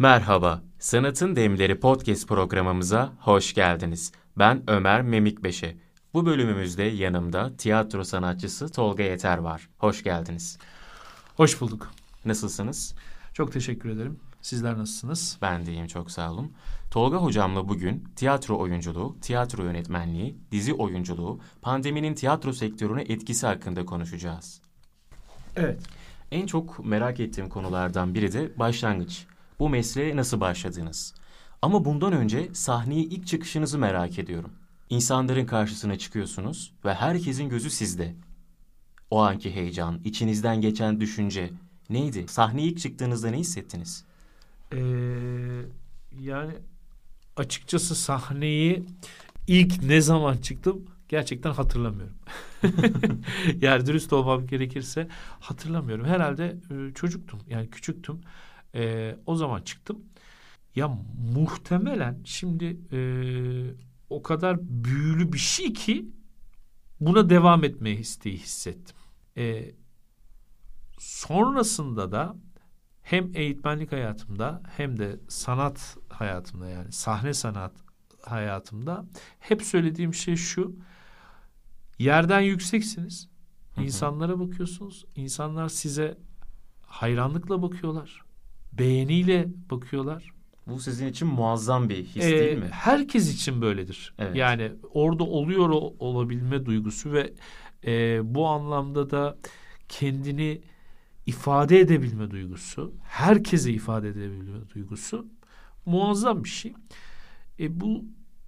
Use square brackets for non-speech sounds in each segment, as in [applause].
Merhaba, Sanatın Demleri podcast programımıza hoş geldiniz. Ben Ömer Memikbeşe. Bu bölümümüzde yanımda tiyatro sanatçısı Tolga Yeter var. Hoş geldiniz. Hoş bulduk. Nasılsınız? Çok teşekkür ederim. Sizler nasılsınız? Ben de iyiyim, çok sağ olun. Tolga hocamla bugün tiyatro oyunculuğu, tiyatro yönetmenliği, dizi oyunculuğu, pandeminin tiyatro sektörüne etkisi hakkında konuşacağız. Evet. En çok merak ettiğim konulardan biri de başlangıç. Bu mesleğe nasıl başladınız? Ama bundan önce sahneye ilk çıkışınızı merak ediyorum. İnsanların karşısına çıkıyorsunuz ve herkesin gözü sizde. O anki heyecan, içinizden geçen düşünce neydi? Sahneye ilk çıktığınızda ne hissettiniz? Ee, yani açıkçası sahneyi ilk ne zaman çıktım gerçekten hatırlamıyorum. [laughs] yani dürüst olmam gerekirse hatırlamıyorum. Herhalde e, çocuktum yani küçüktüm. E, o zaman çıktım. Ya muhtemelen şimdi e, o kadar büyülü bir şey ki buna devam etme isteği hissettim. E, sonrasında da hem eğitmenlik hayatımda hem de sanat hayatımda yani sahne sanat hayatımda hep söylediğim şey şu. Yerden yükseksiniz. İnsanlara bakıyorsunuz. İnsanlar size hayranlıkla bakıyorlar. Beğeniyle bakıyorlar. Bu sizin için muazzam bir his ee, değil mi? Herkes için böyledir. Evet. Yani orada oluyor olabilme duygusu ve e, bu anlamda da kendini ifade edebilme duygusu, herkese ifade edebilme duygusu muazzam bir şey. E, bu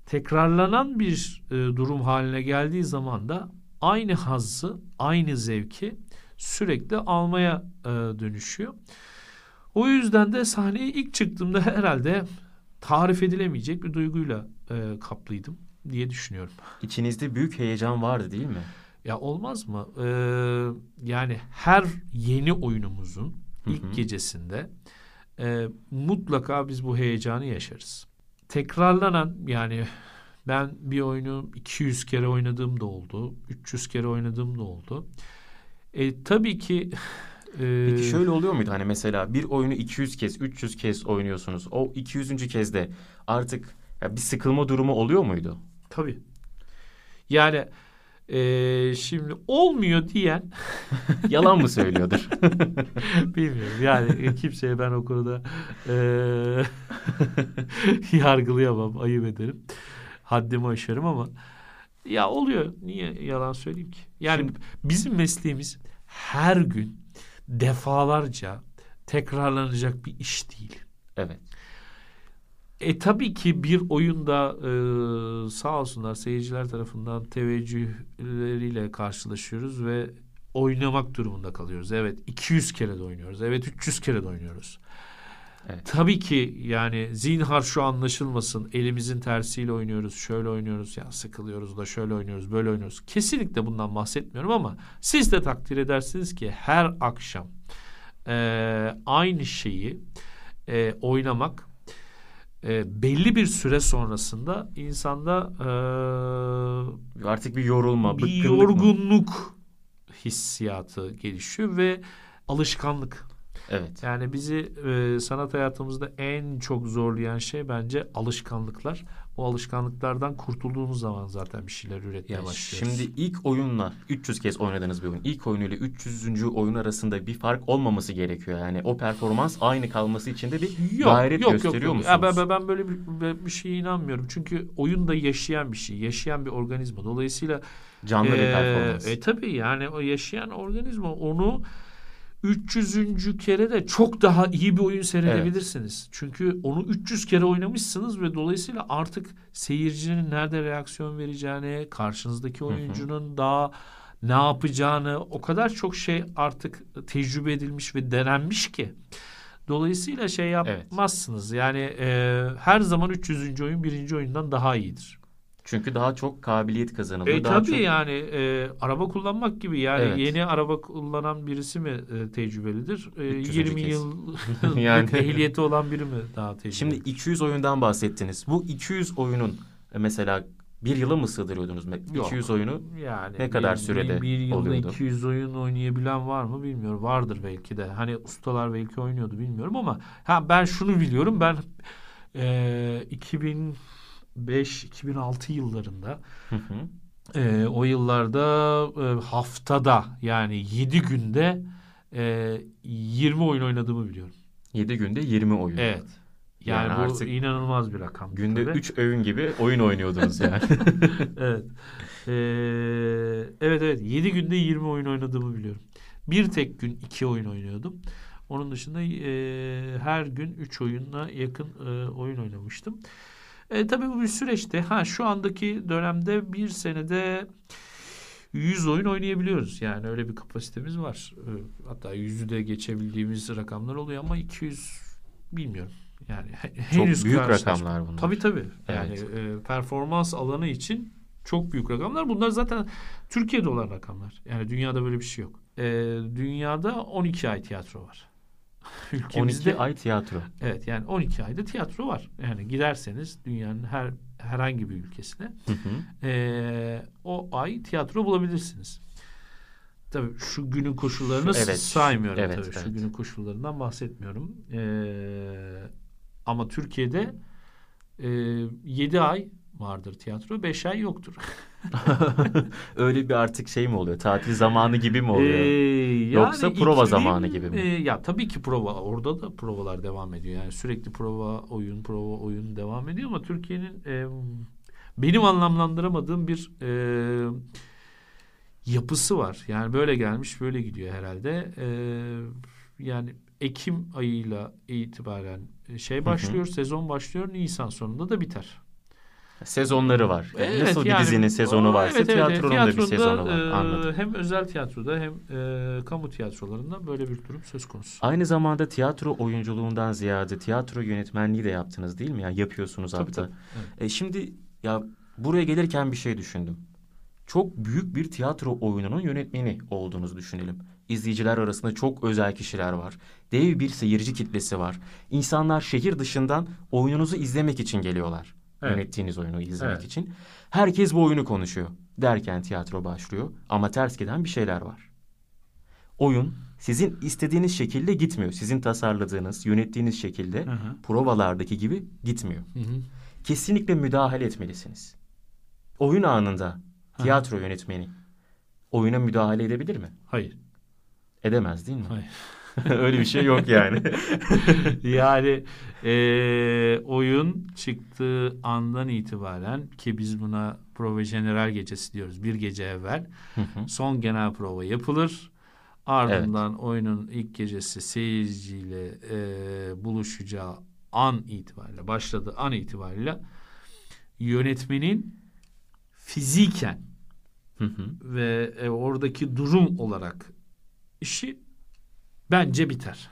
tekrarlanan bir e, durum haline geldiği zaman da aynı hazzı, aynı zevki sürekli almaya e, dönüşüyor. O yüzden de sahneye ilk çıktığımda herhalde tarif edilemeyecek bir duyguyla e, kaplıydım diye düşünüyorum. İçinizde büyük heyecan vardı değil mi? Ya olmaz mı? Ee, yani her yeni oyunumuzun ilk hı hı. gecesinde e, mutlaka biz bu heyecanı yaşarız. Tekrarlanan yani ben bir oyunu 200 kere oynadığım da oldu. 300 kere oynadığım da oldu. E, tabii ki ee... Peki şöyle oluyor muydu hani mesela bir oyunu 200 kez 300 kez oynuyorsunuz. O 200. kezde artık ya bir sıkılma durumu oluyor muydu? Tabii. Yani e, şimdi olmuyor diyen [laughs] yalan mı söylüyordur? [laughs] Bilmiyorum. Yani kimseye ben o konuda e, [laughs] yargılayamam, ayıp ederim. Haddimi aşarım ama ya oluyor. Niye yalan söyleyeyim ki? Yani Şimdi, bizim mesleğimiz her gün defalarca tekrarlanacak bir iş değil. Evet. E tabii ki bir oyunda e, sağ olsunlar seyirciler tarafından teveccühleriyle karşılaşıyoruz ve oynamak durumunda kalıyoruz. Evet 200 kere de oynuyoruz. Evet 300 kere de oynuyoruz. Evet. Tabii ki yani zinhar şu anlaşılmasın. Elimizin tersiyle oynuyoruz, şöyle oynuyoruz, ya sıkılıyoruz da şöyle oynuyoruz, böyle oynuyoruz. Kesinlikle bundan bahsetmiyorum ama siz de takdir edersiniz ki her akşam e, aynı şeyi e, oynamak e, belli bir süre sonrasında insanda e, artık bir yorulma, bir yorgunluk mı? hissiyatı gelişiyor ve alışkanlık Evet. Yani bizi e, sanat hayatımızda en çok zorlayan şey bence alışkanlıklar. Bu alışkanlıklardan kurtulduğumuz zaman zaten bir şeyler üretmeye yani başlıyoruz. Şimdi ilk oyunla 300 kez oynadığınız bir oyun. İlk oyunuyla 300. oyun arasında bir fark olmaması gerekiyor. Yani o performans aynı kalması için de bir yok, gayret yok, gösteriyor yok, yok. musunuz? Ya ben, ben böyle bir, bir şeye inanmıyorum. Çünkü oyun da yaşayan bir şey. Yaşayan bir organizma. Dolayısıyla canlı e, bir performans. E, tabii yani o yaşayan organizma onu 300. kere de çok daha iyi bir oyun seyredebilirsiniz. Evet. Çünkü onu 300 kere oynamışsınız ve dolayısıyla artık seyircinin nerede reaksiyon vereceğini, karşınızdaki oyuncunun hı hı. daha ne yapacağını o kadar çok şey artık tecrübe edilmiş ve denenmiş ki. Dolayısıyla şey yapmazsınız. Evet. Yani e, her zaman 300. oyun birinci oyundan daha iyidir. Çünkü daha çok kabiliyet kazanılıyor. E, daha tabii çok... yani e, araba kullanmak gibi yani evet. yeni araba kullanan birisi mi e, tecrübelidir? E, 20 kez. yıl [laughs] [laughs] yani [laughs] ehliyeti olan biri mi daha tecrübeli? Şimdi 200 oyundan bahsettiniz. Bu 200 oyunun e, mesela Bir yıla mı sığdırıyordunuz? Yok. 200 oyunu Yani Ne kadar bir, sürede bir, bir yılda oluyordu? 200 oyun oynayabilen var mı bilmiyorum. Vardır belki de. Hani ustalar belki oynuyordu bilmiyorum ama ha ben şunu biliyorum. Ben e, 2005-2006 yıllarında Hı hı. e, o yıllarda e, haftada yani 7 günde e, 20 oyun oynadığımı biliyorum. 7 günde 20 oyun. Evet. Yani, Yani bu artık inanılmaz bir rakam. Günde Tabii. 3 öğün gibi oyun oynuyordunuz yani. [laughs] [laughs] evet. Ee, evet evet 7 günde 20 oyun oynadığımı biliyorum. Bir tek gün 2 oyun oynuyordum. Onun dışında e, her gün 3 oyunla yakın e, oyun oynamıştım. E, tabii bu bir süreçte. Ha şu andaki dönemde bir senede 100 oyun oynayabiliyoruz. Yani öyle bir kapasitemiz var. E, hatta 100'ü de geçebildiğimiz rakamlar oluyor ama 200 bilmiyorum. Yani Çok henüz büyük rakamlar bunlar. Tabii tabii. Yani Evet. e, performans alanı için çok büyük rakamlar. Bunlar zaten Türkiye'de olan rakamlar. Yani dünyada böyle bir şey yok. E, dünyada 12 ay tiyatro var. [laughs] Ülkemizde 12 ay tiyatro. evet yani 12 ayda tiyatro var. Yani giderseniz dünyanın her herhangi bir ülkesine Hı hı. e, o ay tiyatro bulabilirsiniz. Tabii şu günün koşullarını Evet. saymıyorum Evet, tabii. Şu evet. günün koşullarından bahsetmiyorum. E, ama Türkiye'de e, 7 ay vardır tiyatro, 5 ay yoktur. [laughs] Öyle bir artık şey mi oluyor? Tatil zamanı gibi mi oluyor? Ee, Yoksa prova iklim, zamanı gibi mi? e, ya tabii ki prova. Orada da provalar devam ediyor. Yani sürekli prova, oyun, prova, oyun devam ediyor ama Türkiye'nin e, benim anlamlandıramadığım bir e, yapısı var. Yani böyle gelmiş, böyle gidiyor herhalde. E, yani Ekim ayıyla itibaren şey başlıyor, sezon başlıyor, Nisan sonunda da biter. Sezonları var. Yani Evet, Nasıl bir yani dizinin sezonu o- varsa evet, tiyatronun da bir sezonu var. e, Anladım. hem özel tiyatroda hem e, kamu tiyatrolarında böyle bir durum söz konusu. Aynı zamanda tiyatro oyunculuğundan ziyade tiyatro yönetmenliği de yaptınız değil mi? Yani yapıyorsunuz Tabii, hatta. tabii. Evet. E şimdi ya buraya gelirken bir şey düşündüm. Çok büyük bir tiyatro oyununun yönetmeni olduğunuzu düşünelim. İzleyiciler arasında çok özel kişiler var. Dev bir seyirci kitlesi var. İnsanlar şehir dışından oyununuzu izlemek için geliyorlar. Evet. Yönettiğiniz oyunu izlemek Evet. için. Herkes bu oyunu konuşuyor. Derken tiyatro başlıyor ama ters giden bir şeyler var. Oyun sizin istediğiniz şekilde gitmiyor. Sizin tasarladığınız, yönettiğiniz şekilde Hı hı. provalardaki gibi gitmiyor Hı hı. kesinlikle müdahale etmelisiniz. Oyun anında tiyatro yönetmeni oyuna müdahale edebilir mi? Hayır. Edemez değil mi? Hayır. [laughs] Öyle bir şey yok yani. [laughs] yani e, oyun çıktığı andan itibaren ki biz buna prova general gecesi diyoruz. Bir gece evvel Hı hı. son genel prova yapılır. Ardından oyunun ilk gecesi seyirciyle e, buluşacağı an itibariyle başladığı an itibariyle yönetmenin fiziken Hı hı. ve e, oradaki durum olarak işi bence biter.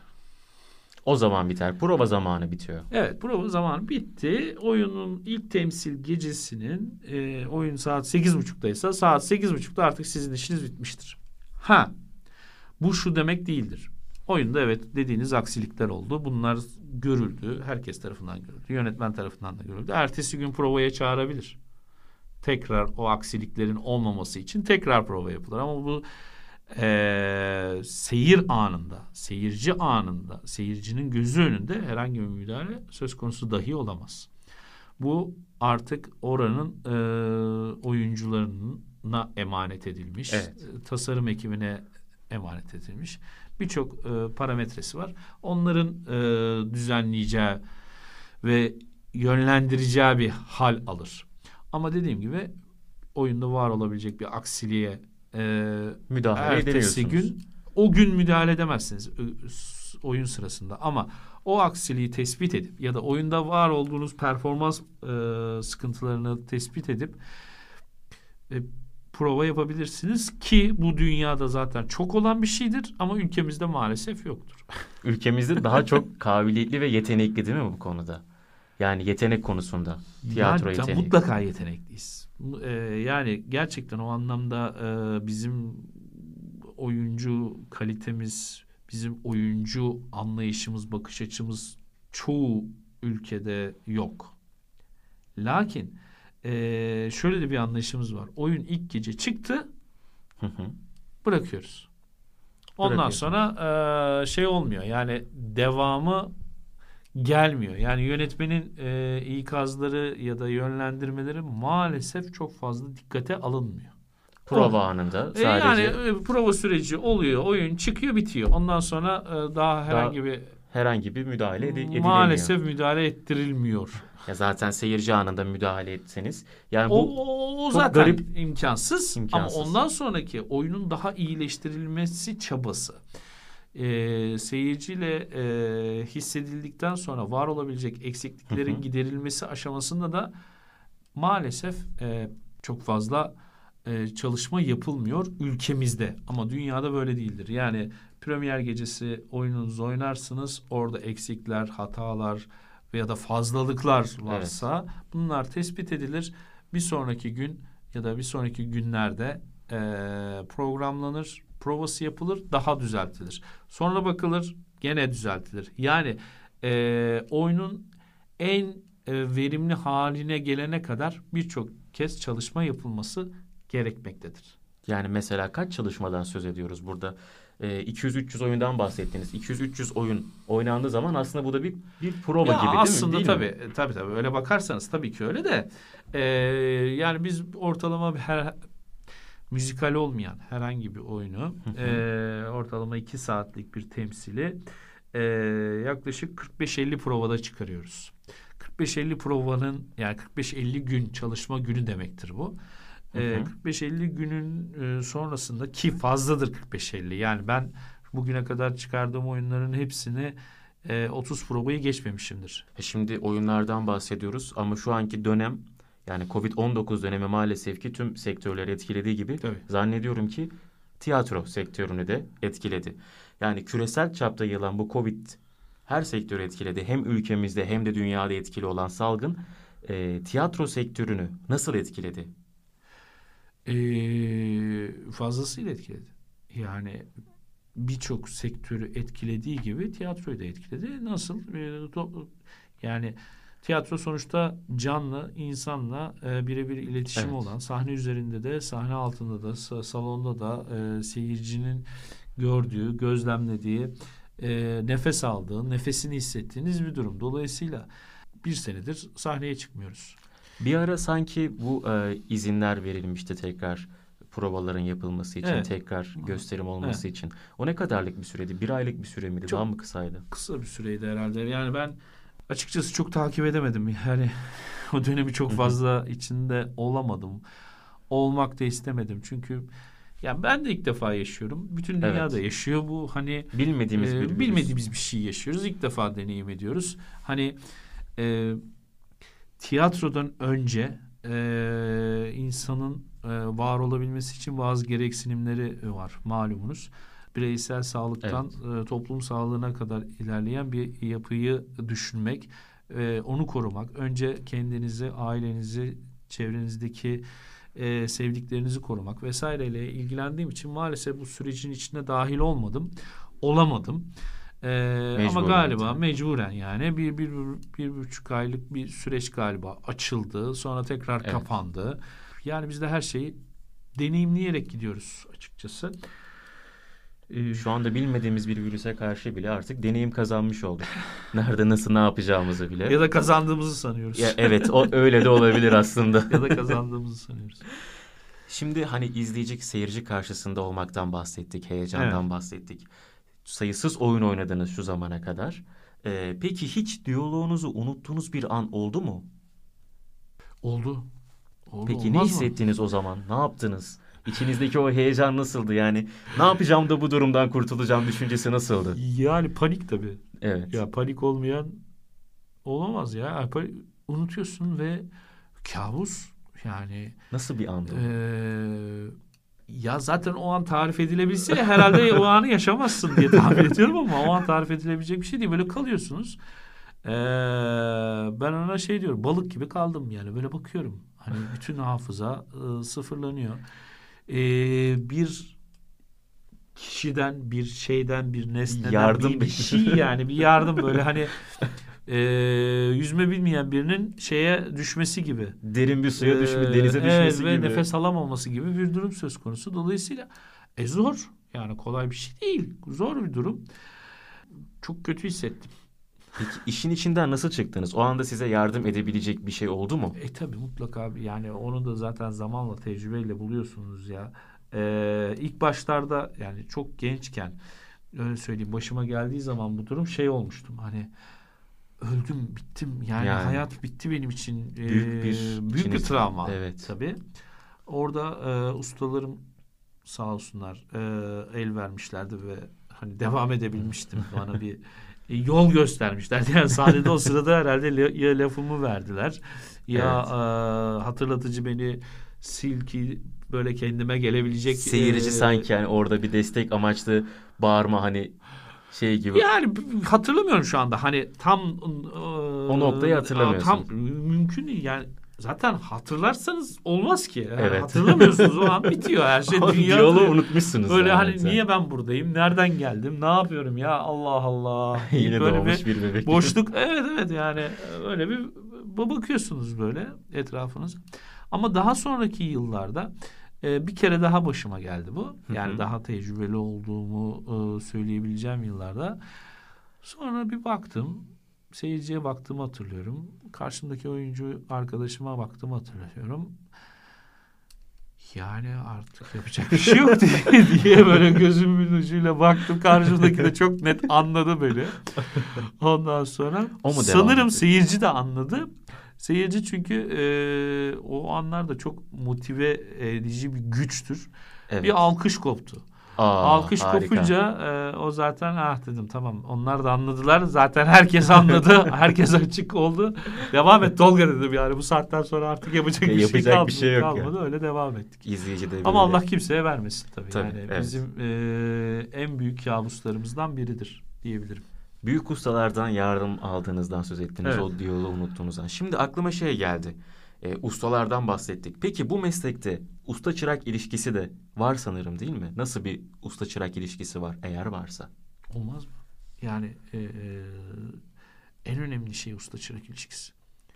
o zaman biter. Prova zamanı bitiyor. Evet prova zamanı bitti. Oyunun ilk temsil gecesinin e, oyun saat sekiz buçuktaysa saat sekiz buçukta artık sizin işiniz bitmiştir. Ha bu şu demek değildir. Oyunda evet dediğiniz aksilikler oldu. Bunlar görüldü. Herkes tarafından görüldü. Yönetmen tarafından da görüldü. Ertesi gün provaya çağırabilir. Tekrar o aksiliklerin olmaması için tekrar prova yapılır. Ama bu eee, seyir anında, seyirci anında, seyircinin gözü önünde herhangi bir müdahale söz konusu dahi olamaz. Bu artık oranın eee, oyuncularına emanet edilmiş, Evet. e, tasarım ekibine emanet edilmiş birçok e, parametresi var. Onların e, düzenleyeceği ve yönlendireceği bir hal alır. Ama dediğim gibi oyunda var olabilecek bir aksiliğe e, Müdahale ertesi gün o gün müdahale edemezsiniz oyun sırasında ama o aksiliği tespit edip ya da oyunda var olduğunuz performans e, sıkıntılarını tespit edip e, prova yapabilirsiniz ki bu dünyada zaten çok olan bir şeydir ama ülkemizde maalesef yoktur. Ülkemizde daha çok kabiliyetli ve yetenekli değil mi bu konuda? Yani yetenek konusunda. Tiyatro yani, yeteneği. Mutlaka yetenekliyiz. Mu- e, yani gerçekten o anlamda e, bizim oyuncu kalitemiz, bizim oyuncu anlayışımız, bakış açımız çoğu ülkede yok. Lakin e, şöyle de bir anlayışımız var. Oyun ilk gece çıktı Hı hı. bırakıyoruz. Ondan sonra e, şey olmuyor. Yani devamı gelmiyor. Yani yönetmenin e, ikazları ya da yönlendirmeleri maalesef çok fazla dikkate alınmıyor. Prova anında E, yani sadece e, prova süreci oluyor, oyun çıkıyor, bitiyor. Ondan sonra e, daha herhangi bir herhangi bir müdahale edi- edilemiyor. maalesef müdahale ettirilmiyor. Ya zaten seyirci anında müdahale etseniz. Yani bu o, o zaten garip- imkansız. İmkansız. Ama ondan sonraki oyunun daha iyileştirilmesi çabası. E, seyirciyle e, hissedildikten sonra var olabilecek eksikliklerin Hı hı. giderilmesi aşamasında da maalesef e, çok fazla e, çalışma yapılmıyor ülkemizde. Ama dünyada böyle değildir. Yani Premier gecesi oyununuzu oynarsınız. Orada eksikler, hatalar veya da fazlalıklar varsa bunlar tespit edilir. Bir sonraki gün ya da bir sonraki günlerde e, programlanır, provası yapılır, daha düzeltilir. Sonra bakılır, gene düzeltilir. Yani e, oyunun en e, verimli haline gelene kadar birçok kez çalışma yapılması gerekmektedir. yani mesela kaç çalışmadan söz ediyoruz burada? Ee, 200-300 oyundan bahsettiniz. 200-300 oyun oynandığı zaman aslında bu da bir bir prova Ya gibi değil aslında mi? Değil tabii, tabii tabii öyle bakarsanız tabii ki öyle de e, yani biz ortalama her müzikal olmayan herhangi bir oyunu e, ortalama iki saatlik bir temsili e, yaklaşık 45-50 provada çıkarıyoruz. 45-50 provanın yani 45-50 gün çalışma günü demektir bu. E, hı. 45-50 günün e, sonrasında ki fazladır 45-50 yani ben bugüne kadar çıkardığım oyunların hepsini e, 30 provayı geçmemişimdir. E Şimdi oyunlardan bahsediyoruz ama şu anki dönem yani Covid-19 dönemi maalesef ki tüm sektörleri etkilediği gibi Tabii. zannediyorum ki tiyatro sektörünü de etkiledi. Yani küresel çapta yayılan bu Covid her sektörü etkiledi. Hem ülkemizde hem de dünyada etkili olan salgın e, tiyatro sektörünü nasıl etkiledi? Ee, fazlasıyla etkiledi. Yani birçok sektörü etkilediği gibi tiyatroyu da etkiledi. Nasıl? Ee, to- yani tiyatro sonuçta canlı insanla e, birebir iletişim Evet. olan sahne üzerinde de sahne altında da sa- salonda da e, seyircinin gördüğü, gözlemlediği, e, nefes aldığı, nefesini hissettiğiniz bir durum. Dolayısıyla bir senedir sahneye çıkmıyoruz. Bir ara sanki bu e, izinler verilmişti tekrar provaların yapılması için, Evet. tekrar gösterim olması için. O ne kadarlık bir süreydi? Bir aylık bir süre miydi? Çok- Daha mı kısaydı? kısa bir süreydi herhalde. Yani ben açıkçası çok takip edemedim. Yani [laughs] o dönemi çok fazla içinde olamadım. Olmak da istemedim. Çünkü ya ben de ilk defa yaşıyorum. Bütün dünya Evet. da yaşıyor bu. Hani Bilmediğimiz e, bir bilmediğimiz bir şey yaşıyoruz. İlk defa deneyim ediyoruz. Hani e, tiyatrodan önce e, insanın e, var olabilmesi için bazı gereksinimleri var malumunuz. Bireysel sağlıktan e, toplum sağlığına kadar ilerleyen bir yapıyı düşünmek, e, onu korumak. Önce kendinizi, ailenizi, çevrenizdeki e, sevdiklerinizi korumak vesaireyle ilgilendiğim için maalesef bu sürecin içine dahil olmadım, olamadım. E, ama galiba tabii. mecburen yani bir, bir, bir buçuk aylık bir süreç galiba açıldı. Sonra tekrar Evet. kapandı. Yani biz de her şeyi deneyimleyerek gidiyoruz açıkçası. Ee, Şu anda bilmediğimiz bir virüse karşı bile artık deneyim kazanmış olduk. [laughs] Nerede nasıl ne yapacağımızı bile. ya da kazandığımızı sanıyoruz. Ya evet o öyle de olabilir aslında. [laughs] ya da kazandığımızı sanıyoruz. Şimdi hani izleyici seyirci karşısında olmaktan bahsettik, heyecandan Evet. bahsettik. Sayısız oyun oynadınız şu zamana kadar. Ee, peki hiç diyaloğunuzu unuttuğunuz bir an oldu mu? Oldu. Oldu Peki ne olmaz mı? hissettiniz o zaman? Ne yaptınız? İçinizdeki o heyecan nasıldı? Yani ne yapacağım da bu durumdan kurtulacağım düşüncesi nasıldı? Yani panik tabii. Evet. Ya panik olmayan olamaz ya. Ya pa- Unutuyorsun ve kabus yani Nasıl bir andı? Ee, ya zaten o an tarif edilebilse herhalde o anı yaşamazsın diye tahmin ediyorum ama o an tarif edilebilecek bir şey değil. Böyle kalıyorsunuz. Ee, ben ona şey diyorum balık gibi kaldım yani böyle bakıyorum. Hani bütün hafıza e, sıfırlanıyor. Ee, bir kişiden, bir şeyden, bir nesneden Yardım bir, bir şey yani bir yardım böyle hani [laughs] e, yüzme bilmeyen birinin şeye düşmesi gibi. Derin bir suya düşme, Ee, denize düşmesi evet, gibi. ve nefes alamaması gibi bir durum söz konusu. Dolayısıyla e, zor. Yani kolay bir şey değil. Zor bir durum. Çok kötü hissettim. Peki işin içinden nasıl çıktınız? O anda size yardım edebilecek bir şey oldu mu? E tabi mutlaka yani onu da zaten zamanla tecrübeyle buluyorsunuz ya. Ee, ilk başlarda yani çok gençken öyle söyleyeyim başıma geldiği zaman bu durum şey olmuştum hani öldüm bittim yani, Yani. hayat bitti benim için Ee, Büyük bir büyük bir travma Evet. tabii. Orada e, ustalarım sağ olsunlar e, el vermişlerdi ve hani devam edebilmiştim [laughs] bana bir e, yol göstermişler. [laughs] Yani sahnede o sırada herhalde ya lafımı verdiler ya Evet. e, hatırlatıcı beni sil ki böyle kendime gelebilecek Seyirci e, sanki yani orada bir destek amaçlı bağırma hani şey gibi. yani hatırlamıyorum şu anda hani tam o noktayı hatırlamıyorsun. Tam mümkün değil yani zaten hatırlarsanız olmaz ki. Yani Evet. Hatırlamıyorsunuz o an [laughs] bitiyor her şey. Dünya Yolu unutmuşsunuz. Böyle hani zaten. niye ben buradayım? Nereden geldim? Ne yapıyorum ya? Allah Allah. [laughs] Yine böyle doğmuş bir bir bebek. boşluk. Evet evet yani öyle bir bakıyorsunuz böyle etrafınız. Ama daha sonraki yıllarda e, bir kere daha başıma geldi bu. Yani daha tecrübeli olduğumu e, söyleyebileceğim yıllarda. Sonra bir baktım. Seyirciye baktığımı hatırlıyorum. Karşımdaki oyuncu arkadaşıma baktığımı hatırlıyorum. Yani artık yapacak bir şey yok diye, [laughs] diye böyle gözümün ucuyla baktım. Karşımdaki de çok net anladı beni. Ondan sonra O mu sanırım seyirci de anladı. Seyirci çünkü e, o anlarda çok motive edici bir güçtür. Evet. Bir alkış koptu. Aa, Alkış harika. kopunca e, o zaten ah dedim tamam onlar da anladılar. Zaten herkes anladı. [laughs] herkes açık oldu. Devam et Tolga dedim yani bu saatten sonra artık yapacak Ya bir şey yapacak bir kalmadı. şey yok kalmadı. Öyle devam ettik. İzleyici de. Ama Allah kimseye vermesin tabii. Tabii, yani evet. bizim e, en büyük kabuslarımızdan biridir diyebilirim. Büyük ustalardan yardım aldığınızdan söz ettiniz. Evet. O diyaloğu unuttuğunuzdan. Şimdi aklıma şey geldi. Ee, ustalardan bahsettik. Peki bu meslekte usta çırak ilişkisi de var sanırım değil mi? Nasıl bir usta çırak ilişkisi var eğer varsa? Olmaz mı? Yani e, e, en önemli şey usta çırak ilişkisi.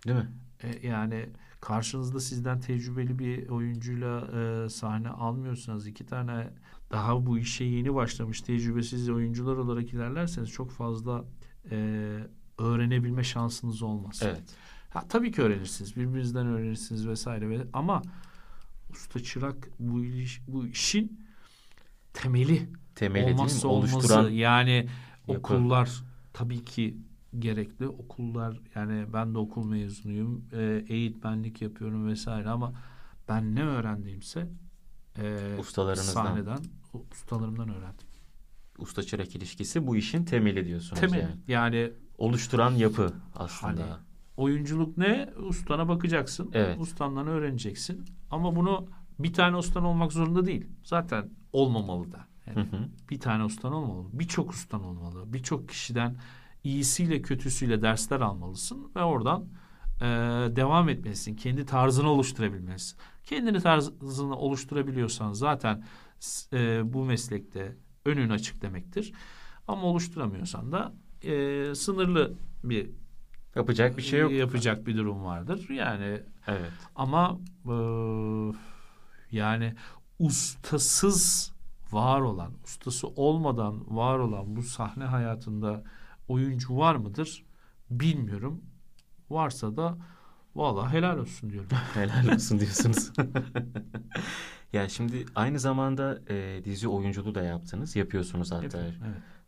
Değil mi? E, yani karşınızda sizden tecrübeli bir oyuncuyla e, sahne almıyorsanız iki tane daha bu işe yeni başlamış tecrübesiz oyuncular olarak ilerlerseniz çok fazla e, öğrenebilme şansınız olmaz. Evet. Ha, tabii ki öğrenirsiniz. Birbirinizden öğrenirsiniz vesaire. ve- Ama usta çırak bu, iliş, bu işin temeli Temeli değil mi? olmazsa Oluşturan olmazı. Yani yapı. okullar tabii ki gerekli. Okullar yani ben de okul mezunuyum. E, eğitmenlik yapıyorum vesaire ama ben ne öğrendiğimse e, Ustalarınızdan. sahneden ustalarımdan öğrendim. usta çırak ilişkisi bu işin temeli diyorsunuz Temel. yani. Yani Oluşturan yapı aslında. Hani oyunculuk ne? Ustana bakacaksın. Evet. Ustandan öğreneceksin. Ama bunu bir tane ustan olmak zorunda değil. Zaten olmamalı da. Yani Hı hı. bir tane ustan olmamalı. Birçok ustan olmalı. Birçok kişiden iyisiyle kötüsüyle dersler almalısın ve oradan e, devam etmelisin. Kendi tarzını oluşturabilmelisin. Kendini tarzını oluşturabiliyorsan zaten e, bu meslekte önün açık demektir. Ama oluşturamıyorsan da e, sınırlı bir Yapacak bir şey yok. yapacak bir durum vardır. Yani Evet. ama e, yani ustasız var olan, ustası olmadan var olan bu sahne hayatında oyuncu var mıdır? Bilmiyorum. Varsa da vallahi helal olsun diyorum. [laughs] Helal olsun diyorsunuz. [laughs] ya şimdi aynı zamanda e, dizi oyunculuğu da yaptınız. Yapıyorsunuz hatta. Evet.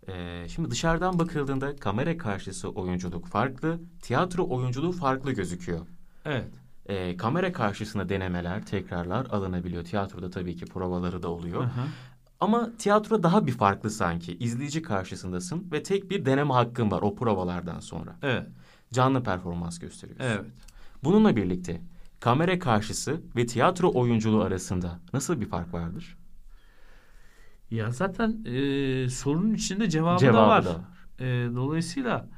E, şimdi dışarıdan bakıldığında kamera karşısı oyunculuk farklı, tiyatro oyunculuğu farklı gözüküyor. Evet. E, kamera karşısında denemeler, tekrarlar alınabiliyor. Tiyatroda tabii ki provaları da oluyor. Hı hı. Ama tiyatro daha bir farklı sanki. İzleyici karşısındasın ve tek bir deneme hakkın var o provalardan sonra. Evet. Canlı performans gösteriyorsun. Evet. Bununla birlikte kamera karşısı ve tiyatro oyunculuğu arasında nasıl bir fark vardır? Ya zaten e, sorunun içinde cevabı, Cevabı da var. da. E, dolayısıyla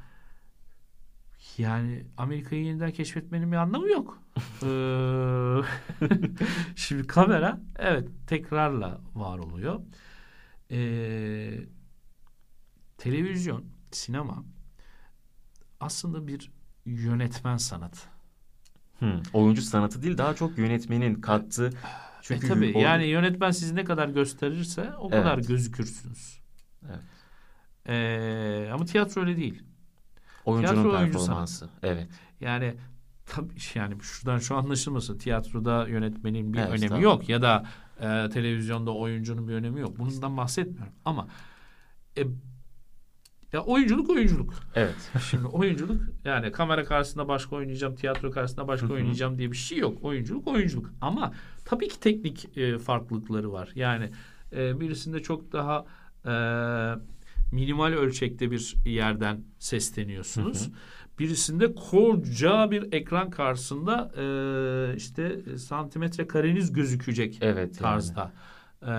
yani Amerika'yı yeniden keşfetmenin bir anlamı yok. Ee, [laughs] Şimdi kamera evet tekrarla var oluyor. Ee, televizyon, sinema aslında bir yönetmen sanatı. Hmm, oyuncu sanatı değil daha çok yönetmenin kattığı. Çünkü e tabii orada... yani yönetmen sizi ne kadar gösterirse o evet. kadar gözükürsünüz. Evet. Ee, ama tiyatro öyle değil. Oyuncunun tiyatro performansı. Oyuncu evet. Yani tabii yani şuradan şu anlaşılmasın. Tiyatroda yönetmenin bir evet, önemi tabii. yok ya da e, televizyonda oyuncunun bir önemi yok. Bundan bahsetmiyorum. Ama e, ya oyunculuk oyunculuk. Evet. [laughs] Şimdi oyunculuk yani kamera karşısında başka oynayacağım, tiyatro karşısında başka oynayacağım diye bir şey yok. Oyunculuk oyunculuk. Ama tabii ki teknik e, farklılıkları var. Yani e, birisinde çok daha e, minimal ölçekte bir yerden sesleniyorsunuz. Birisinde koca bir ekran karşısında e, işte santimetre kareniz gözükecek evet, tarzda. Yani e,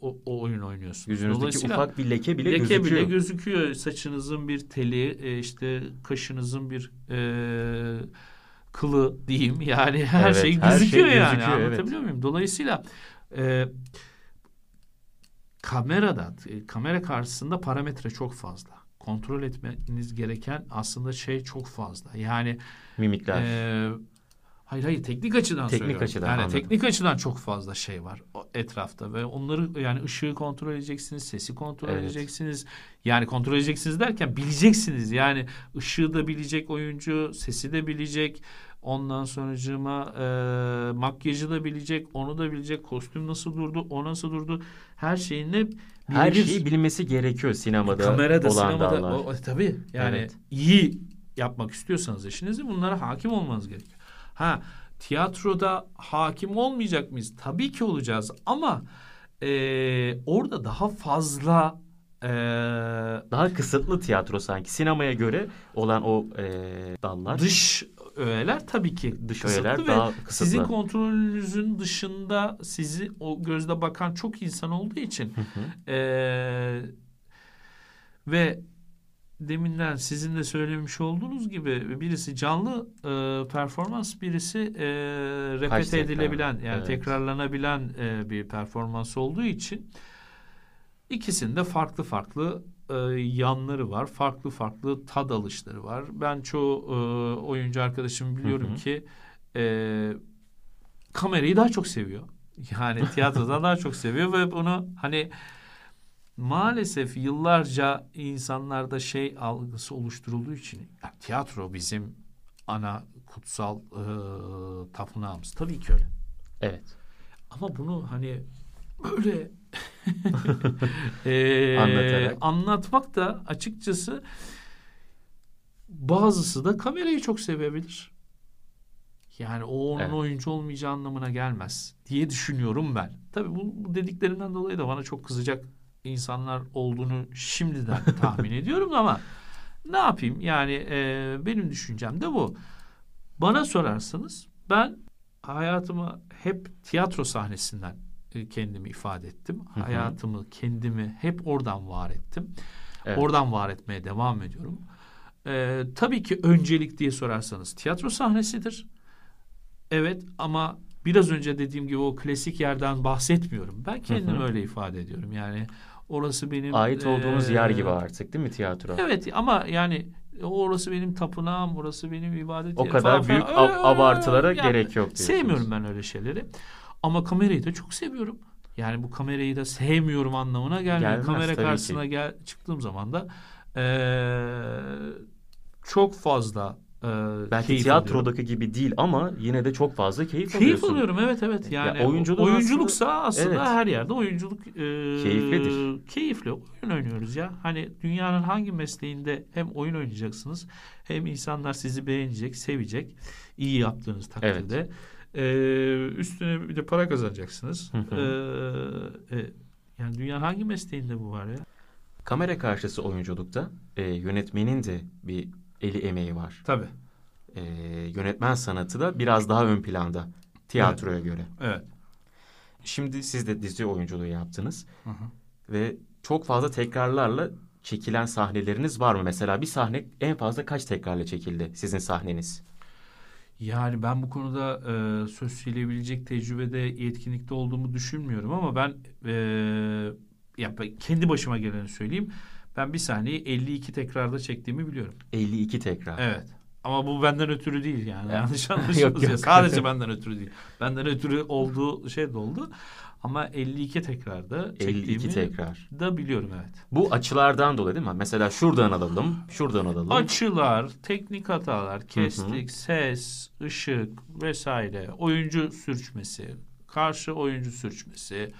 o, o oyun oynuyorsunuz. Yüzünüzdeki ufak bir leke bile leke gözüküyor. Leke bile gözüküyor. Saçınızın bir teli, e, işte kaşınızın bir e, kılı diyeyim. Yani her evet, şey her gözüküyor şey yani. Gözüküyor, Anlatabiliyor evet. muyum? Dolayısıyla e, kamerada, e, kamera karşısında parametre çok fazla. Kontrol etmeniz gereken aslında şey çok fazla. Yani mimikler. E, Hayır hayır teknik açıdan teknik söylüyorum. açıdan yani anladım. teknik açıdan çok fazla şey var etrafta ve onları yani ışığı kontrol edeceksiniz, sesi kontrol evet. edeceksiniz. Yani kontrol edeceksiniz derken bileceksiniz. Yani ışığı da bilecek oyuncu, sesi de bilecek. Ondan sonracığıma e, makyajı da bilecek, onu da bilecek. Kostüm nasıl durdu, o nasıl durdu. Her şeyini her şeyi bilmesi gerekiyor sinemada. Kamerada, olan sinemada. O, tabii yani evet. iyi yapmak istiyorsanız işinizi bunlara hakim olmanız gerekiyor. Ha tiyatroda hakim olmayacak mıyız? Tabii ki olacağız ama e, orada daha fazla e, daha kısıtlı tiyatro sanki sinemaya göre olan o e, dallar. Dış öğeler tabii ki dış öğeler daha kısıtlı. Sizin kontrolünüzün dışında sizi o gözle bakan çok insan olduğu için hı hı. E, ve deminden sizin de söylemiş olduğunuz gibi birisi canlı e, performans, birisi e, repete edilebilen yani evet. tekrarlanabilen e, bir performans olduğu için ikisinde farklı farklı e, yanları var. Farklı farklı tad alışları var. Ben çoğu e, oyuncu arkadaşım biliyorum hı hı. ki e, kamerayı daha çok seviyor. Yani tiyatrodan daha çok seviyor ve bunu hani maalesef yıllarca insanlarda şey algısı oluşturulduğu için ya, tiyatro bizim ana kutsal e, tapınağımız. Tabii ki öyle. Evet. Ama bunu hani böyle [laughs] e, Anlatarak. anlatmak da açıkçası bazısı da kamerayı çok sevebilir. Yani o onun evet. oyuncu olmayacağı anlamına gelmez diye düşünüyorum ben. Tabii bu, bu dediklerinden dolayı da bana çok kızacak insanlar olduğunu şimdiden [laughs] tahmin ediyorum ama ne yapayım yani e, benim düşüncem de bu. Bana sorarsanız ben hayatımı hep tiyatro sahnesinden e, kendimi ifade ettim. Hı hı. Hayatımı kendimi hep oradan var ettim. Evet. Oradan var etmeye devam ediyorum. Ee, tabii ki öncelik diye sorarsanız tiyatro sahnesidir. Evet ama biraz önce dediğim gibi o klasik yerden bahsetmiyorum. Ben kendimi hı hı. öyle ifade ediyorum. Yani Orası benim ait olduğunuz e, yer gibi artık değil mi tiyatro? Evet ama yani orası benim tapınağım, orası benim ibadet O kadar falan, büyük falan. Ab- abartılara yani, gerek yok diyorsunuz. Sevmiyorum ben öyle şeyleri. Ama kamerayı da çok seviyorum. Yani bu kamerayı da sevmiyorum anlamına gelmiyor. Gelmez, Kamera karşısına ki. gel çıktığım zaman da e, çok fazla e, Belki tiyatrodaki alıyorum. gibi değil ama yine de çok fazla keyif, keyif alıyorsun. Keyif alıyorum evet evet. Yani ya oyunculuksa aslında, aslında evet. her yerde oyunculuk e, keyiflidir. Keyifli oyun oynuyoruz ya. Hani dünyanın hangi mesleğinde hem oyun oynayacaksınız hem insanlar sizi beğenecek, sevecek iyi yaptığınız takdirde. Evet. Ee, üstüne bir de para kazanacaksınız. Ee, e, yani dünyanın hangi mesleğinde bu var ya? Kamera karşısı oyunculukta e, yönetmenin de bir eli emeği var. Tabii. Ee, yönetmen sanatı da biraz daha ön planda tiyatroya evet. göre. Evet. Şimdi siz de dizi oyunculuğu yaptınız. Hı hı. Ve çok fazla tekrarlarla çekilen sahneleriniz var mı? Mesela bir sahne en fazla kaç tekrarla çekildi sizin sahneniz? Yani ben bu konuda e, söz söyleyebilecek tecrübede yetkinlikte olduğumu düşünmüyorum ama ben e, ya kendi başıma geleni söyleyeyim. Ben bir sahneyi 52 tekrarda çektiğimi biliyorum. 52 tekrar. Evet. Ama bu benden ötürü değil yani. Yanlış [laughs] anlaşılmasın. yok. Sadece benden ötürü değil. Benden ötürü olduğu şey de oldu. Ama 52 tekrarda 52 çektiğimi tekrar. da biliyorum evet. Bu açılardan dolayı değil mi? Mesela şuradan alalım, şuradan alalım. Açılar, teknik hatalar, kestik, ses, ışık vesaire, oyuncu sürçmesi, karşı oyuncu sürçmesi,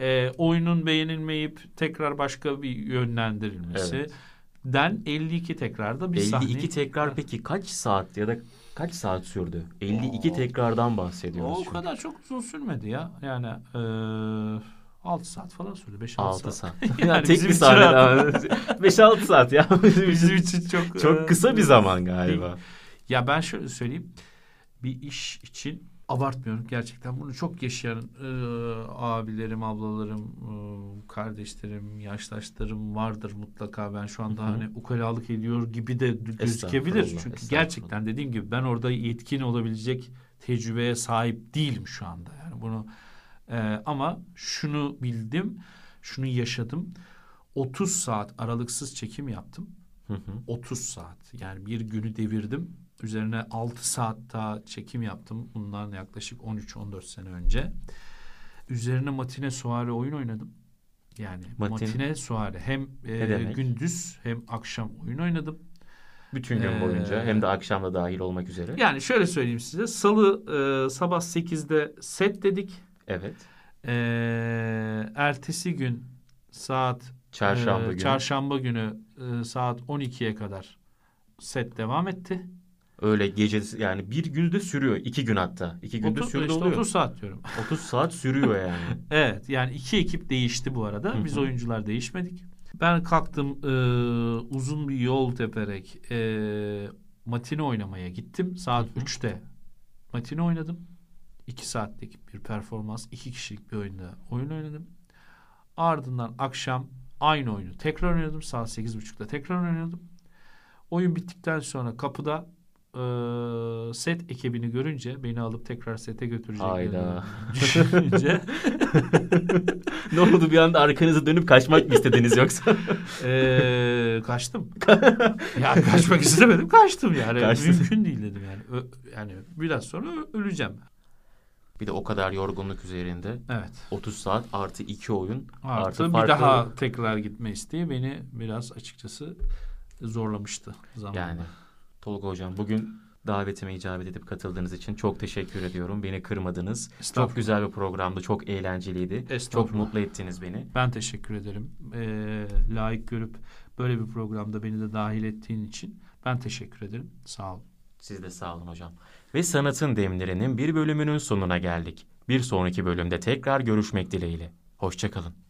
e, oyunun beğenilmeyip tekrar başka bir yönlendirilmesi. Evet. Den 52 tekrarda bir 52 sahne. tekrar peki kaç saat ya da kaç saat sürdü? 52 tekrardan bahsediyoruz. O çünkü. kadar çok uzun sürmedi ya. Yani e, 6 saat falan sürdü. 5-6 6 saat. saat. [laughs] Yani ya tek bir sahne rahat. daha. 5-6 [laughs] saat ya. [laughs] Bizim için çok e, Çok kısa bir zaman galiba. Ya ben şöyle söyleyeyim. Bir iş için abartmıyorum gerçekten. Bunu çok yaşayan e, abilerim, ablalarım, e, kardeşlerim, yaştaşlarım vardır mutlaka. Ben şu anda Hı hı. hani ukalalık ediyor gibi de gözükebilir. Çünkü gerçekten dediğim gibi ben orada yetkin olabilecek tecrübeye sahip değilim şu anda. Yani bunu e, ama şunu bildim, şunu yaşadım. 30 saat aralıksız çekim yaptım. Hı hı. 30 saat. Yani bir günü devirdim. Üzerine 6 saat daha çekim yaptım. Bundan yaklaşık 13-14 sene önce. Üzerine matine suare oyun oynadım. Yani Matin- matine suare hem e, gündüz hem akşam oyun oynadım. Bütün gün Ee, boyunca hem de akşamda dahil olmak üzere. Yani şöyle söyleyeyim size. Salı e, sabah 8'de set dedik. Evet. E, ertesi gün saat Çarşamba e, günü. çarşamba günü e, saat 12'ye kadar set devam etti. Öyle gece yani bir günde sürüyor. iki gün hatta. İki günde 30, sürdü işte oluyor. 30 saat diyorum. [laughs] 30 saat sürüyor yani. [laughs] Evet yani iki ekip değişti bu arada. Biz oyuncular değişmedik. Ben kalktım e, uzun bir yol teperek e, matine oynamaya gittim. Saat Hı hı. 3'te matine oynadım. 2 saatlik bir performans. iki kişilik bir oyunda oyun oynadım. Ardından akşam aynı oyunu tekrar oynadım. Saat 8.30'da tekrar oynadım. Oyun bittikten sonra kapıda e, set ekibini görünce beni alıp tekrar sete götüreceklerini Hayda. düşününce [laughs] ne oldu bir anda arkanızı dönüp kaçmak mı istediniz yoksa? Ee, kaçtım. ya kaçmak istemedim. Kaçtım yani. Kaçtın. Mümkün değil dedim yani. Ö- yani biraz sonra ö- öleceğim. bir de o kadar yorgunluk üzerinde Evet. 30 saat artı 2 oyun Artı, bir farklı- daha tekrar gitme isteği beni biraz açıkçası zorlamıştı zamanla. Yani Tolga hocam bugün davetime icabet edip katıldığınız için çok teşekkür ediyorum. Beni kırmadınız. Çok güzel bir programdı. Çok eğlenceliydi. Çok mutlu ettiniz beni. Ben teşekkür ederim. Ee, layık görüp böyle bir programda beni de dahil ettiğin için ben teşekkür ederim. Sağ ol. Siz de sağ olun hocam. Ve Sanatın Demlerinin bir bölümünün sonuna geldik. Bir sonraki bölümde tekrar görüşmek dileğiyle. Hoşçakalın.